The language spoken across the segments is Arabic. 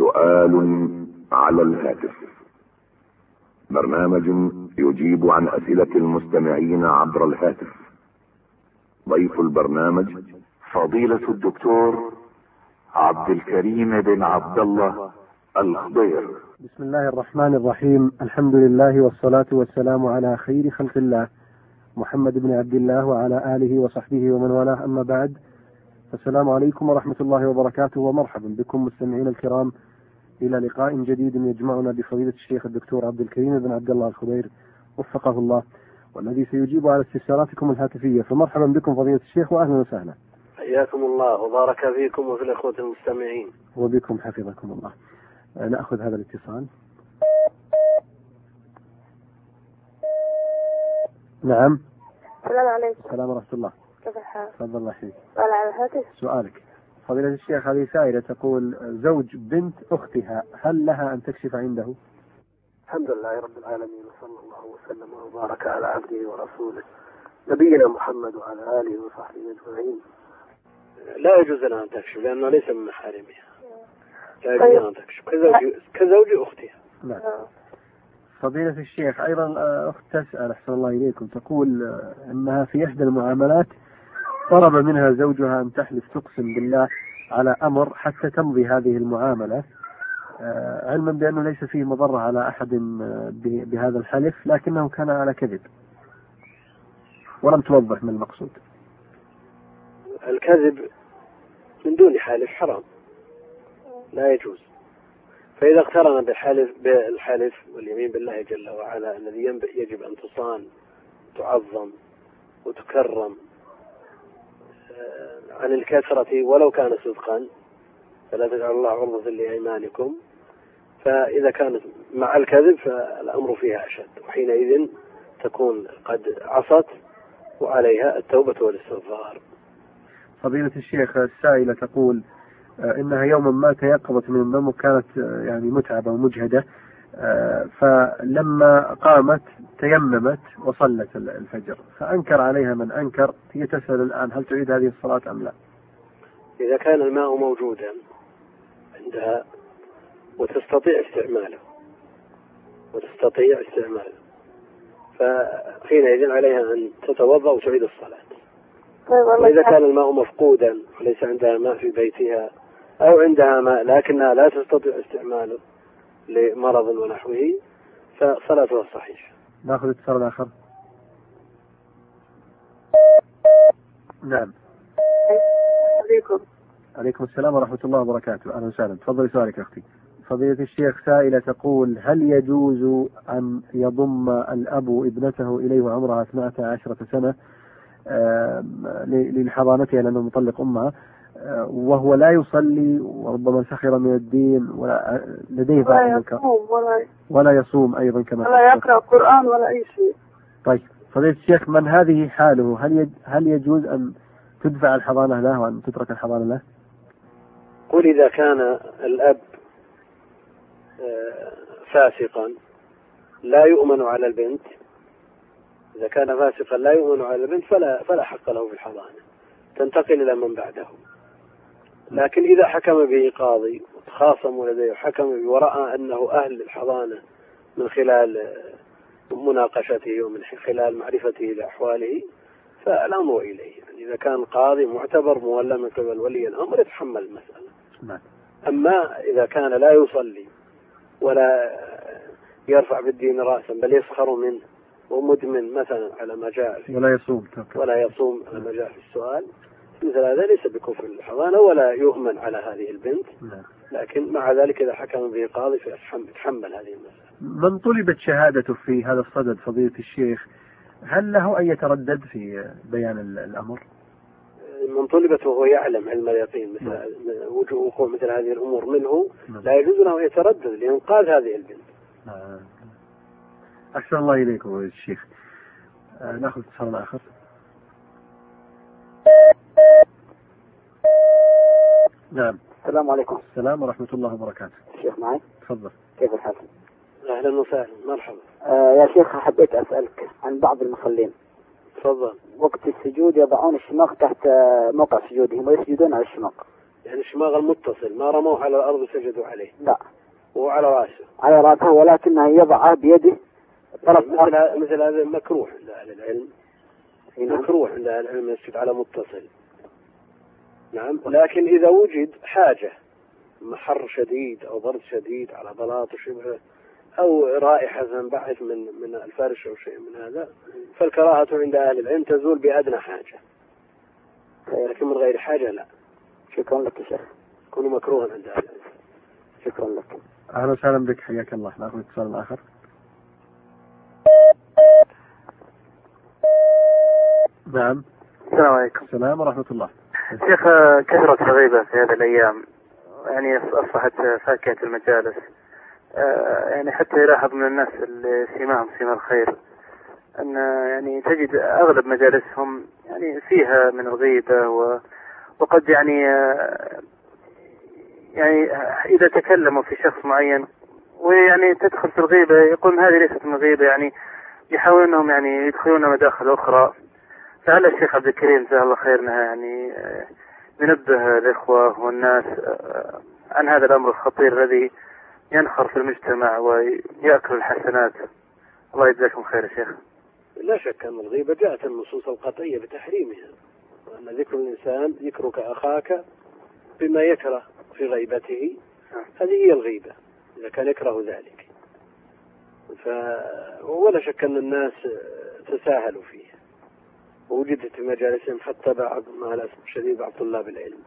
سؤال على الهاتف. برنامج يجيب عن أسئلة المستمعين عبر الهاتف. ضيف البرنامج فضيلة الدكتور عبد الكريم بن عبد الله الخضير. بسم الله الرحمن الرحيم. الحمد لله والصلاة والسلام على خير خلق الله. محمد بن عبد الله وعلى آله وصحبه ومن والاه. أما بعد السلام عليكم ورحمة الله وبركاته ومرحبا بكم مستمعين الكرام. إلى لقاء جديد يجمعنا بفضيلة الشيخ الدكتور عبد الكريم بن عبد الله الخضير وفقه الله. والذي سيجيب على استفساراتكم الهاتفية. فمرحبا بكم فضيلة الشيخ وأهلا وسهلا. حياكم الله وبارك فيكم وفي الإخوة المستمعين. وبكم حفظكم الله. نأخذ هذا الاتصال. نعم. السلام عليكم. السلام ورحمة الله. كيف الحال؟ تفضل الله يحييك. سؤال على الهاتف. سؤالك. فضيلة الشيخ هذه سائلة تقول زوج بنت أختها هل لها أن تكشف عنده؟ الحمد لله رب العالمين وصلى الله وسلم وبارك على عبده ورسوله نبينا محمد وعلى آله وصحبه أجمعين لا يجوز لها أن تكشف لأنه ليس من محارمها لا يجوز لها أن تكشف كزوج كزوج أختها نعم. فضيلة الشيخ أيضا آه، أخت تسأل أحسن الله إليكم تقول آه، أنها في إحدى المعاملات طلب منها زوجها أن تحلف تقسم بالله على أمر حتى تمضي هذه المعاملة آه، علما بأنه ليس فيه مضرة على أحد آه، بهذا الحلف لكنه كان على كذب. ولم توضح ما المقصود. الكذب من دون حالف حرام. لا يجوز. فإذا اقترن بالحلف بالحلف واليمين بالله جل وعلا الذي يجب أن تصان تعظم وتكرم عن الكثرة ولو كان صدقا فلا تجعلوا الله عرضة لأيمانكم. فإذا كانت مع الكذب فالأمر فيها أشد وحينئذ تكون قد عصت وعليها التوبة والاستغفار. فضيلة الشيخ السائلة تقول آه، إنها يوما ما تيقظت من النوم وكانت آه، يعني متعبة ومجهدة. فلما قامت تيممت وصلت ال- الفجر. فأنكر عليها من أنكر هي تسأل الآن هل تعيد هذه الصلاة أم لا. إذا كان الماء موجودا عندها وتستطيع استعماله وتستطيع استعماله فحينئذ عليها أن تتوضأ وتعيد الصلاة. طيب وإذا كان الماء مفقودا وليس عندها ماء في بيتها أو عندها ماء لكنها لا تستطيع استعماله لمرض ونحوه فصلاتها صحيحة ناخذ اتصال آخر. نعم. عليكم. عليكم السلام ورحمة الله وبركاته. أهلا وسهلا. تفضلي سؤالك يا أختي. فضيلة الشيخ سائلة تقول هل يجوز أن يضم الأب ابنته إليه وعمرها 12 سنة؟ لحضانتها لأنه مطلق أمها. وهو لا يصلي وربما سخر من الدين ولا لديه ولا يصوم ولا ولا يصوم أيضا كما ولا يقرأ قرآن ولا أي شيء. طيب فضيلة الشيخ من هذه حاله؟ هل يج... هل يجوز أن تدفع الحضانة له وأن تترك الحضانة له؟ قل إذا كان الأب آه، فاسقا لا يؤمن على البنت. إذا كان فاسقا لا يؤمن على البنت فلا فلا حق له في الحضانة. تنتقل إلى من بعده. لكن إذا حكم به قاضي وتخاصموا لديه وحكم به ورأى أنه أهل للحضانة من خلال مناقشته ومن خلال معرفته لأحواله فالأمر إليه. يعني إذا كان قاضي معتبر مولى من قبل ولي الأمر يتحمل المسألة. نعم. أما إذا كان لا يصلي ولا يرفع بالدين رأسا بل يسخر منه ومدمن مثلا على ما جاء ولا يصوم. ولا يصوم على ما جاء في السؤال مثل هذا ليس بكفر الحضانة ولا يؤمن على هذه البنت نعم. لكن مع ذلك إذا حكم به قاضي فيتحمل هذه المسألة من طلبت شهادته في هذا الصدد فضيلة الشيخ هل له أن يتردد في بيان ال- الأمر؟ من طلبت وهو يعلم علم اليقين مثل نعم. وجوه وقوع مثل هذه الأمور منه نعم. لا يجوز له أن يتردد لإنقاذ هذه البنت آه. أحسن الله إليكم الشيخ آه نأخذ اتصال آخر نعم. السلام عليكم. السلام ورحمة الله وبركاته. الشيخ معي تفضل. كيف الحال؟ أهلا وسهلا. مرحبا. آه يا شيخ حبيت أسألك عن بعض المصلين. تفضل. وقت السجود يضعون الشماغ تحت آه، موقع سجودهم ويسجدون على الشماغ. يعني الشماغ المتصل ما رموه على الأرض وسجدوا عليه. لا. وهو على رأسه. على رأسه ولكنه يضعه بيده طرف مثل مثل هذا مكروه عند أهل العلم نعم. مكروه عند أهل العلم يسجد على متصل. نعم. لكن إذا وجد حاجة محر شديد أو برد شديد على بلاط وشبهه أو رائحة تنبعث من من الفرش أو شيء من هذا فالكراهة عند أهل العلم تزول بأدنى حاجة. لكن من غير حاجة لا. شكرا لك يا شيخ. يكون مكروها عند أهل العلم. شكرا لك. أهلا وسهلا بك. حياك الله. نأخذ اتصال آخر. نعم. السلام عليكم. السلام ورحمة الله. شيخ كثرة الغيبة في هذه الأيام. يعني أصبحت فاكهة المجالس. آه، يعني حتى يلاحظ من الناس اللي سيماهم سيما الخير أن يعني تجد أغلب مجالسهم يعني فيها من الغيبة و وقد يعني آه، يعني إذا تكلموا في شخص معين ويعني تدخل في الغيبة يقول هذه ليست من الغيبة يعني يحاولون أنهم يعني يدخلون مداخل أخرى. فعلى الشيخ عبد الكريم جزاه الله خير يعني آه، ينبه الإخوة والناس آه، عن هذا الأمر الخطير الذي ينخر في المجتمع ويأكل الحسنات. الله يجزاكم خير يا شيخ. لا شك أن الغيبة جاءت النصوص القطعية بتحريمها وأن ذكر الإنسان ذكرك أخاك بما يكره في غيبته هذه هي الغيبة إذا كان يكره ذلك. ف... ولا شك أن الناس تساهلوا فيه. ووجدت في مجالسهم حتى بعض مع الأسف الشديد بعض طلاب العلم.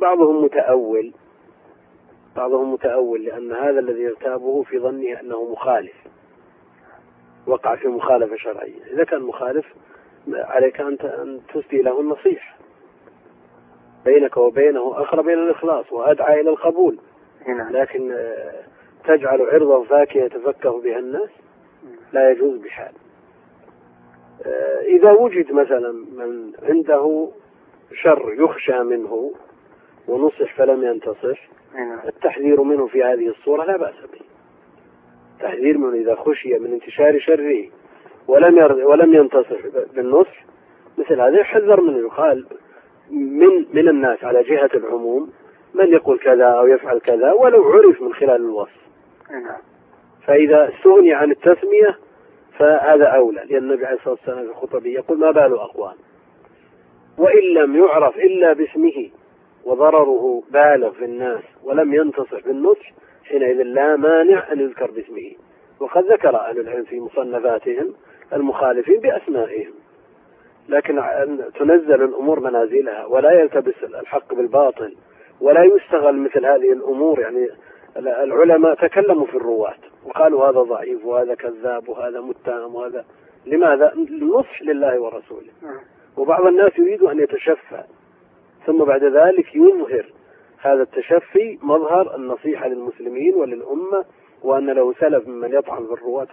بعضهم متأول. بعضهم متأول لأن هذا الذي يرتابه في ظنه أنه مخالف. وقع في مخالفة شرعية. إذا كان مخالف عليك أن تسدي له النصيحة. بينك وبينه أقرب إلى الإخلاص وأدعى إلى القبول. لكن آه، تجعل عرضه فاكهة يتفكه بها الناس لا يجوز بحال. آه، إذا وجد مثلا من عنده شر يخشى منه ونصح فلم ينتصح هنا التحذير منه في هذه الصورة لا بأس به. التحذير منه إذا خشي من انتشار شره ولم. ولم ينتصح بالنصح مثل هذا يحذر منه. يقال من من الناس على جهة العموم من يقول كذا أو يفعل كذا ولو عرف من خلال الوصف. هنا فإذا استغني عن التسمية فهذا أولى لأن النبي عليه الصلاة والسلام في الخطبة يقول ما بال أقوام؟ وإن لم يعرف إلا باسمه وضرره بالغ في الناس ولم ينتصح بالنصح حينئذ لا مانع أن يذكر باسمه. وقد ذكر أهل العلم في مصنفاتهم المخالفين بأسمائهم. لكن أن تنزل الأمور منازلها ولا يلتبس الحق بالباطل ولا يستغل مثل هذه الأمور يعني العلماء تكلموا في الرواة. وقالوا هذا ضعيف وهذا كذاب وهذا متهم وهذا لماذا؟ النصح لله ورسوله. وبعض الناس يريد أن يتشفى ثم بعد ذلك يظهر هذا التشفي مظهر النصيحة للمسلمين وللأمة وأن له سلف ممن يطعن في الرواة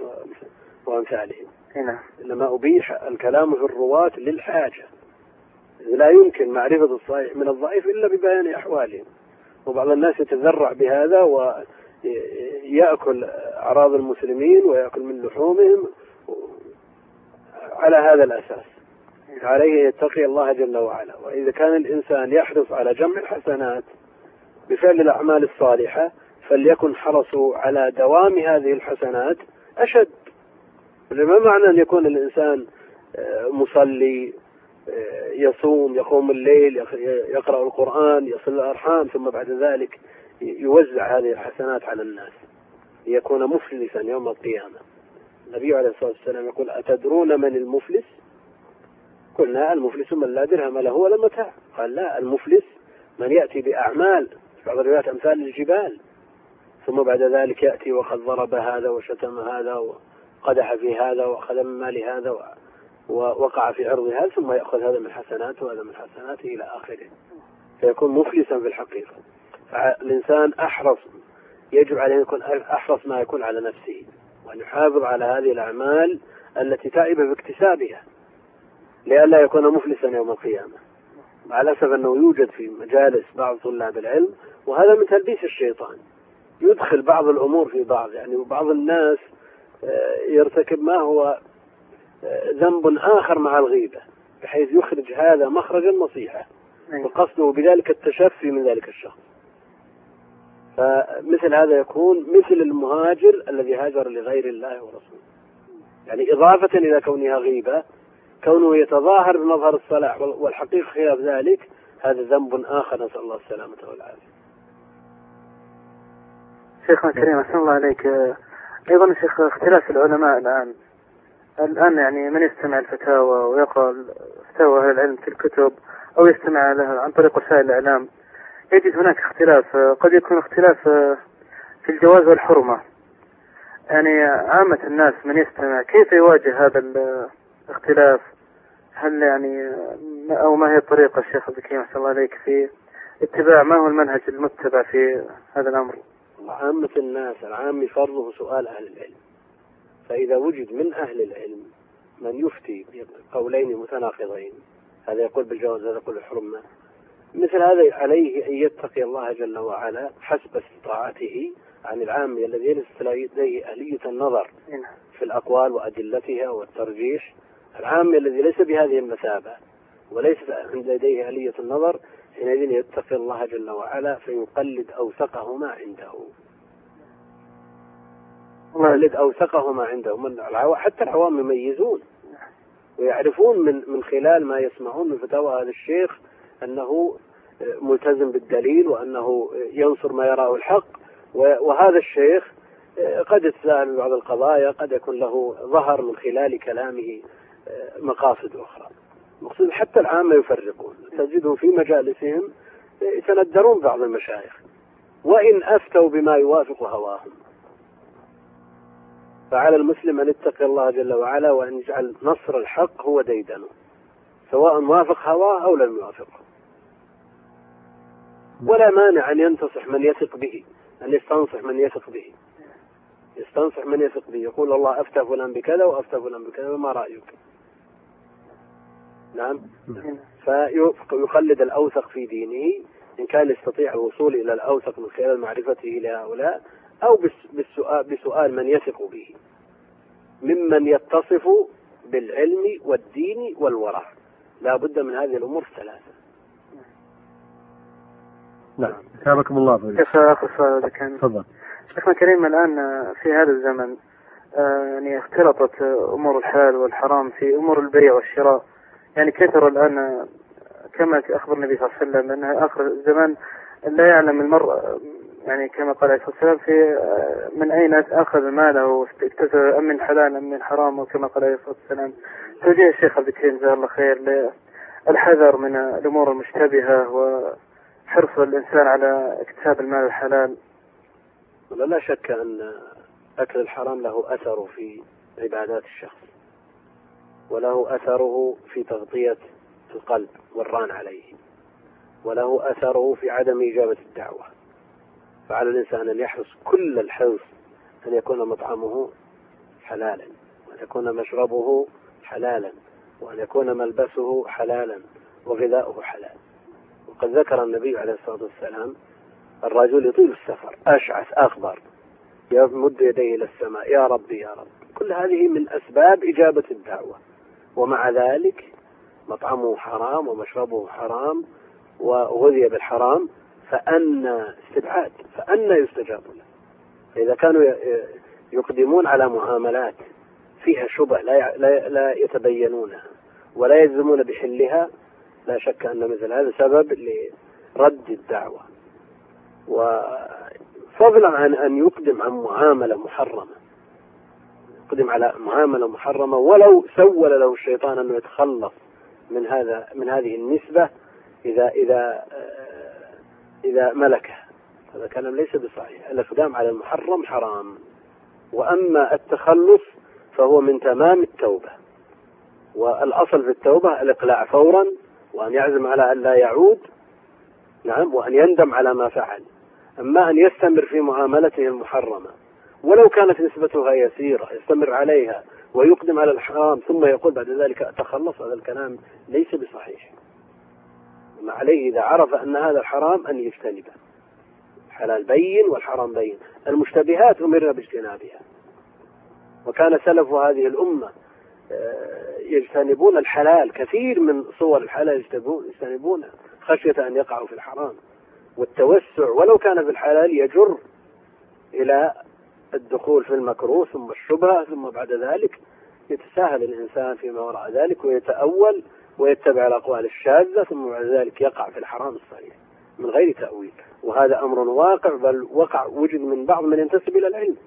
وأمثالهم. هنا إنما أبيح الكلام في الرواة للحاجة. لا يمكن معرفة الصحيح من الضعيف إلا ببيان أحوالهم. وبعض الناس يتذرع بهذا ويأكل أعراض المسلمين ويأكل من لحومهم على هذا الأساس. عليه يتقي الله جل وعلا. وإذا كان الإنسان يحرص على جمع الحسنات بفعل الأعمال الصالحة فليكن حرصه على دوام هذه الحسنات أشد. ما معنى أن يكون الإنسان آه، مصلي آه، يصوم يقوم الليل يقرأ القرآن يصل الأرحام ثم بعد ذلك يوزع هذه الحسنات على الناس ليكون مفلسا يوم القيامة. النبي عليه الصلاة والسلام يقول أتدرون من المفلس؟ قلنا المفلس من لا درهم له ولا متاع. قال لا المفلس من يأتي بأعمال. بعض الروايات أمثال الجبال ثم بعد ذلك يأتي وقد ضرب هذا وشتم هذا وقدح في هذا وأخذ من مال هذا ووقع في عرض هذا ثم يأخذ هذا من حسناته وهذا من حسناته إلى آخره. فيكون مفلسا في الحقيقة. فالإنسان أحرص يجب عليه أن يكون أحرص ما يكون على نفسه وأن يحافظ على هذه الأعمال التي تعب باكتسابها لئلا يكون مفلسا يوم القيامة. مع الأسف أنه يوجد في مجالس بعض طلاب العلم وهذا من تلبيس الشيطان. يدخل بعض الأمور في بعض يعني بعض الناس آه، يرتكب ما هو آه، ذنب آخر مع الغيبة بحيث يخرج هذا مخرج النصيحة أي. وقصده بذلك التشفي من ذلك الشخص. فمثل هذا يكون مثل المهاجر الذي هاجر لغير الله ورسوله. يعني إضافة إلى كونها غيبة كونه يتظاهر بمظهر الصلاح وال- والحقيقة خلاف ذلك هذا ذنب آخر. نسأل الله السلامة والعافية. شيخنا الكريم أحسن الله عليك. أيضا شيخ اختلاف العلماء الآن. الآن يعني من يستمع الفتاوى ويقرأ فتاوى أهل العلم في الكتب أو يستمع لها عن طريق وسائل الإعلام؟ يجد هناك اختلاف قد يكون اختلاف في الجواز والحرمة. يعني عامة الناس من يستمع كيف يواجه هذا الاختلاف؟ هل يعني أو ما هي الطريقة الشيخ عبد الكريم أحسن الله عليك في اتباع؟ ما هو المنهج المتبع في هذا الأمر؟ عامة الناس العام فرضه سؤال أهل العلم. فإذا وجد من أهل العلم من يفتي بقولين متناقضين هذا يقول بالجواز هذا يقول بالحرمة. مثل هذا عليه أن يتقي الله جل وعلا حسب استطاعته عن العامي الذي ليست لديه أهلية النظر نعم. في الأقوال وأدلتها والترجيح العامي الذي ليس بهذه المثابة وليس لديه آلية النظر حينئذ يتقي الله جل وعلا فيقلد أوثقه ما عنده يقلد أوثقه ما عنده من. حتى العوام يميزون ويعرفون من من خلال ما يسمعون من فتاوى هذا الشيخ أنه ملتزم بالدليل وأنه ينصر ما يراه الحق وهذا الشيخ قد يتساءل بعض القضايا قد يكون له ظهر من خلال كلامه مقاصد أخرى. مقصود حتى العامة يفرقون. تجدهم في مجالسهم يتندرون بعض المشايخ وإن أفتوا بما يوافق هواهم. فعلى المسلم أن يتقي الله جل وعلا وأن يجعل نصر الحق هو ديدنه سواء وافق هواه أو لم يوافقه. ولا مانع أن ينتصح من يثق به أن يستنصح من يثق به. يستنصح من يثق به يقول الله أفتى فلان بكذا وأفتى فلان بكذا ما رأيك؟ نعم. فيقلد الأوثق في دينه إن كان يستطيع الوصول إلى الأوثق من خلال معرفته لهؤلاء أو بالسؤال, بسؤال من يثق به. ممن يتصف بالعلم والدين والورع. لا بد من هذه الأمور الثلاثة. نعم. أثابكم الله فضيلة كيف آخر سؤال كان تفضل. شيخنا الكريم الآن في هذا الزمن آه، يعني اختلطت أمور الحلال والحرام في أمور البيع والشراء. يعني كثر الآن آه، كما أخبر النبي صلى الله عليه وسلم أن آخر الزمان لا يعلم المرء يعني كما قال عليه الصلاة والسلام في آه، من أين أخذ ماله واكتسب أم من حلال أم من حرام وكما قال عليه الصلاة والسلام. توجيه الشيخ عبد الكريم جزاه الله خير للحذر من الأمور المشتبهة وحرص الإنسان على اكتساب المال الحلال. لا شك أن أكل الحرام له أثر في عبادات الشخص وله أثره في تغطية القلب والران عليه وله أثره في عدم إجابة الدعوة. فعلى الإنسان أن يحرص كل الحرص أن يكون مطعمه حلالا وأن يكون مشربه حلالا وأن يكون ملبسه حلالا وغذاؤه حلال. وقد ذكر النبي عليه الصلاة والسلام الرجل يطيل السفر أشعث أخضر يمد يديه إلى السماء يا ربي يا رب. كل هذه من أسباب إجابة الدعوة. ومع ذلك مطعمه حرام ومشربه حرام وغذي بالحرام فأن استبعاد فأن يستجاب له. فإذا كانوا يقدمون على معاملات فيها شبه لا لا يتبينونها ولا يجزمون بحلها لا شك أن مثل هذا سبب لرد الدعوة. وفضلا عن أن يقدم عن معاملة محرمة. يقدم على معاملة محرمة ولو سول له الشيطان أنه يتخلص من هذا من هذه النسبة إذا إذا إذا ملكها. هذا كلام ليس بصحيح. الإقدام على المحرم حرام. وأما التخلص فهو من تمام التوبة. والأصل في التوبة الإقلاع فورا وأن يعزم على أن لا يعود نعم وأن يندم على ما فعل. أما أن يستمر في معاملته المحرمة ولو كانت نسبتها يسيرة يستمر عليها ويقدم على الحرام ثم يقول بعد ذلك أتخلص هذا الكلام ليس بصحيح. عليه إذا عرف أن هذا الحرام أن يجتنبه. الحلال بين والحرام بين. المشتبهات أمرنا باجتنابها. وكان سلف هذه الأمة يجتنبون الحلال. كثير من صور الحلال يجتنبونها خشية أن يقعوا في الحرام. والتوسع ولو كان في الحلال يجر إلى الدخول في المكروه ثم الشبهة ثم بعد ذلك يتساهل الإنسان فيما وراء ذلك ويتأول ويتبع الأقوال الشاذة ثم بعد ذلك يقع في الحرام الصريح من غير تأويل. وهذا أمر واقع بل وقع وجد من بعض من ينتسب إلى العلم.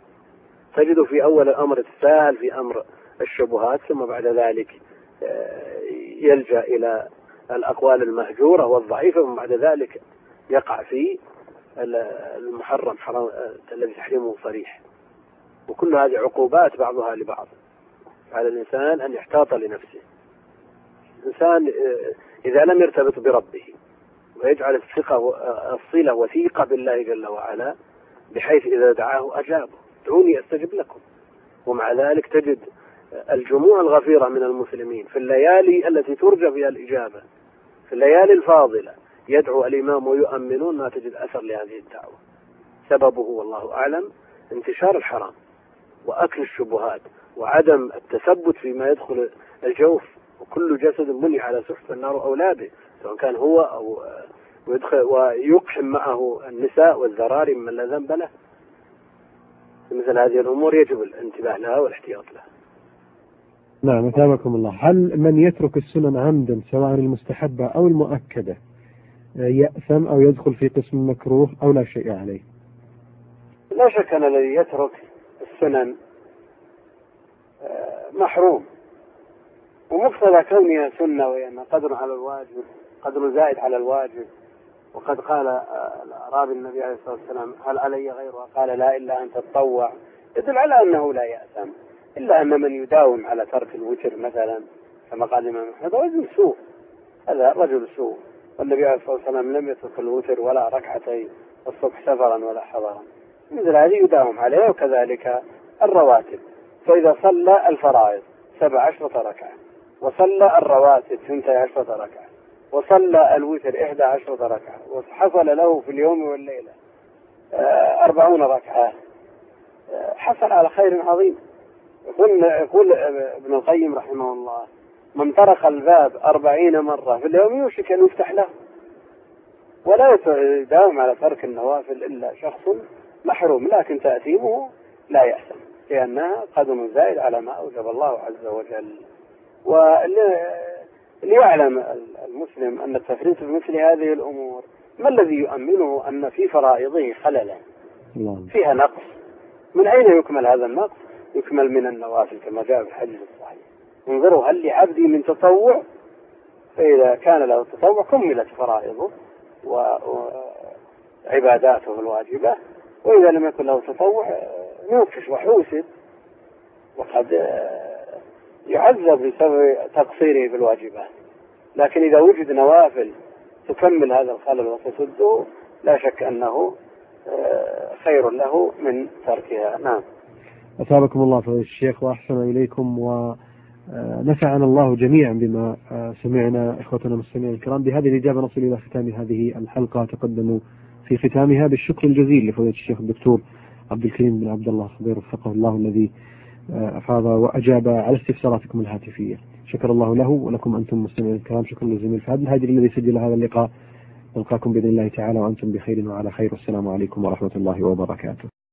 تجد في أول الأمر يتساهل في أمر الشبهات ثم بعد ذلك آه، يلجأ إلى الأقوال المهجورة والضعيفة ومن بعد ذلك يقع في المحرم حرام آه، الذي تحريمه صريح. وكل هذه عقوبات بعضها لبعض. على الإنسان أن يحتاط لنفسه. الإنسان آه، إذا لم يرتبط بربه ويجعل الثقة الصلة وثيقة بالله جل وعلا بحيث إذا دعاه أجابه. ادعوني أستجب لكم. ومع ذلك تجد الجموع الغفيرة من المسلمين في الليالي التي ترجى فيها الإجابة في الليالي الفاضلة يدعو الإمام ويؤمنون ما تجد أثر لهذه الدعوة. سببه والله أعلم انتشار الحرام وأكل الشبهات وعدم التثبت فيما يدخل الجوف وكل جسد مني على سحف النار أولى به سواء كان هو أو ويدخل ويقحم معه النساء والذراري ممن لا ذنب له. مثل هذه الأمور يجب الانتباه لها والاحتياط لها. نعم أثابكم الله. هل من يترك السنن عمدا سواء المستحبة أو المؤكدة يأثم أو يدخل في قسم المكروه أو لا شيء عليه؟ لا شك أن الذي يترك السنن آه، محروم. ومقتضى كونها سنة وأن قدر على الواجب قدر زائد على الواجب. وقد قال آه، الأعرابي النبي عليه الصلاة والسلام هل علي غيرها؟ قال لا إلا أن تتطوع. يدل على أنه لا يأثم. إلا أن من يداوم على ترك الوتر مثلا كما قال الإمام أحمد رجل سوء. هذا رجل سوء. والنبي عليه الصلاة والسلام لم يترك الوتر ولا ركعتي الصبح سفرا ولا حضرا. مثل هذه يداوم عليه وكذلك الرواتب. فإذا صلى الفرائض سبع عشرة ركعة وصلى الرواتب ثنتي عشرة ركعة وصلى الوتر إحدى عشرة ركعة وحصل له في اليوم والليلة آه، أربعون ركعة آه، حصل على خير عظيم. يقول يقول ابن القيم رحمه الله من طرق الباب أربعين مرة في اليوم يوشك أن يفتح له. ولا يداوم على ترك النوافل إلا شخص محروم لكن تأثيمه لا يحسن لأنها قدم زائد على ما أوجب الله عز وجل. وليعلم المسلم أن التفريط في مثل هذه الأمور ما الذي يؤمنه أن في فرائضه خللا؟ فيها نقص. من أين يكمل هذا النقص؟ يكمل من النوافل كما جاء في الحديث الصحيح. انظروا هل لعبدي من تطوع؟ فإذا كان له تطوع كملت فرائضه وعباداته الواجبة وإذا لم يكن له تطوع نوكش وحوسب. وقد يعذب بسبب تقصيره في الواجبات لكن إذا وجد نوافل تكمل هذا الخلل وتسده لا شك أنه خير له من تركها. نعم. أثابكم الله فضيلة الشيخ وأحسن إليكم ونفعنا الله جميعا بما سمعنا إخوتنا المستمعين الكرام. بهذه الإجابة نصل إلى ختام هذه الحلقة. تقدموا في ختامها بالشكر الجزيل لفضيلة الشيخ الدكتور عبد الكريم بن عبد الله خبير وفقه الله الذي أفاض وأجاب على استفساراتكم الهاتفية. شكر الله له ولكم أنتم مستمعين الكرام. شكرا للزميل فهد الهاجر الذي سجل هذا اللقاء. نلقاكم بإذن الله تعالى وأنتم بخير وعلى خير. والسلام عليكم ورحمة الله وبركاته.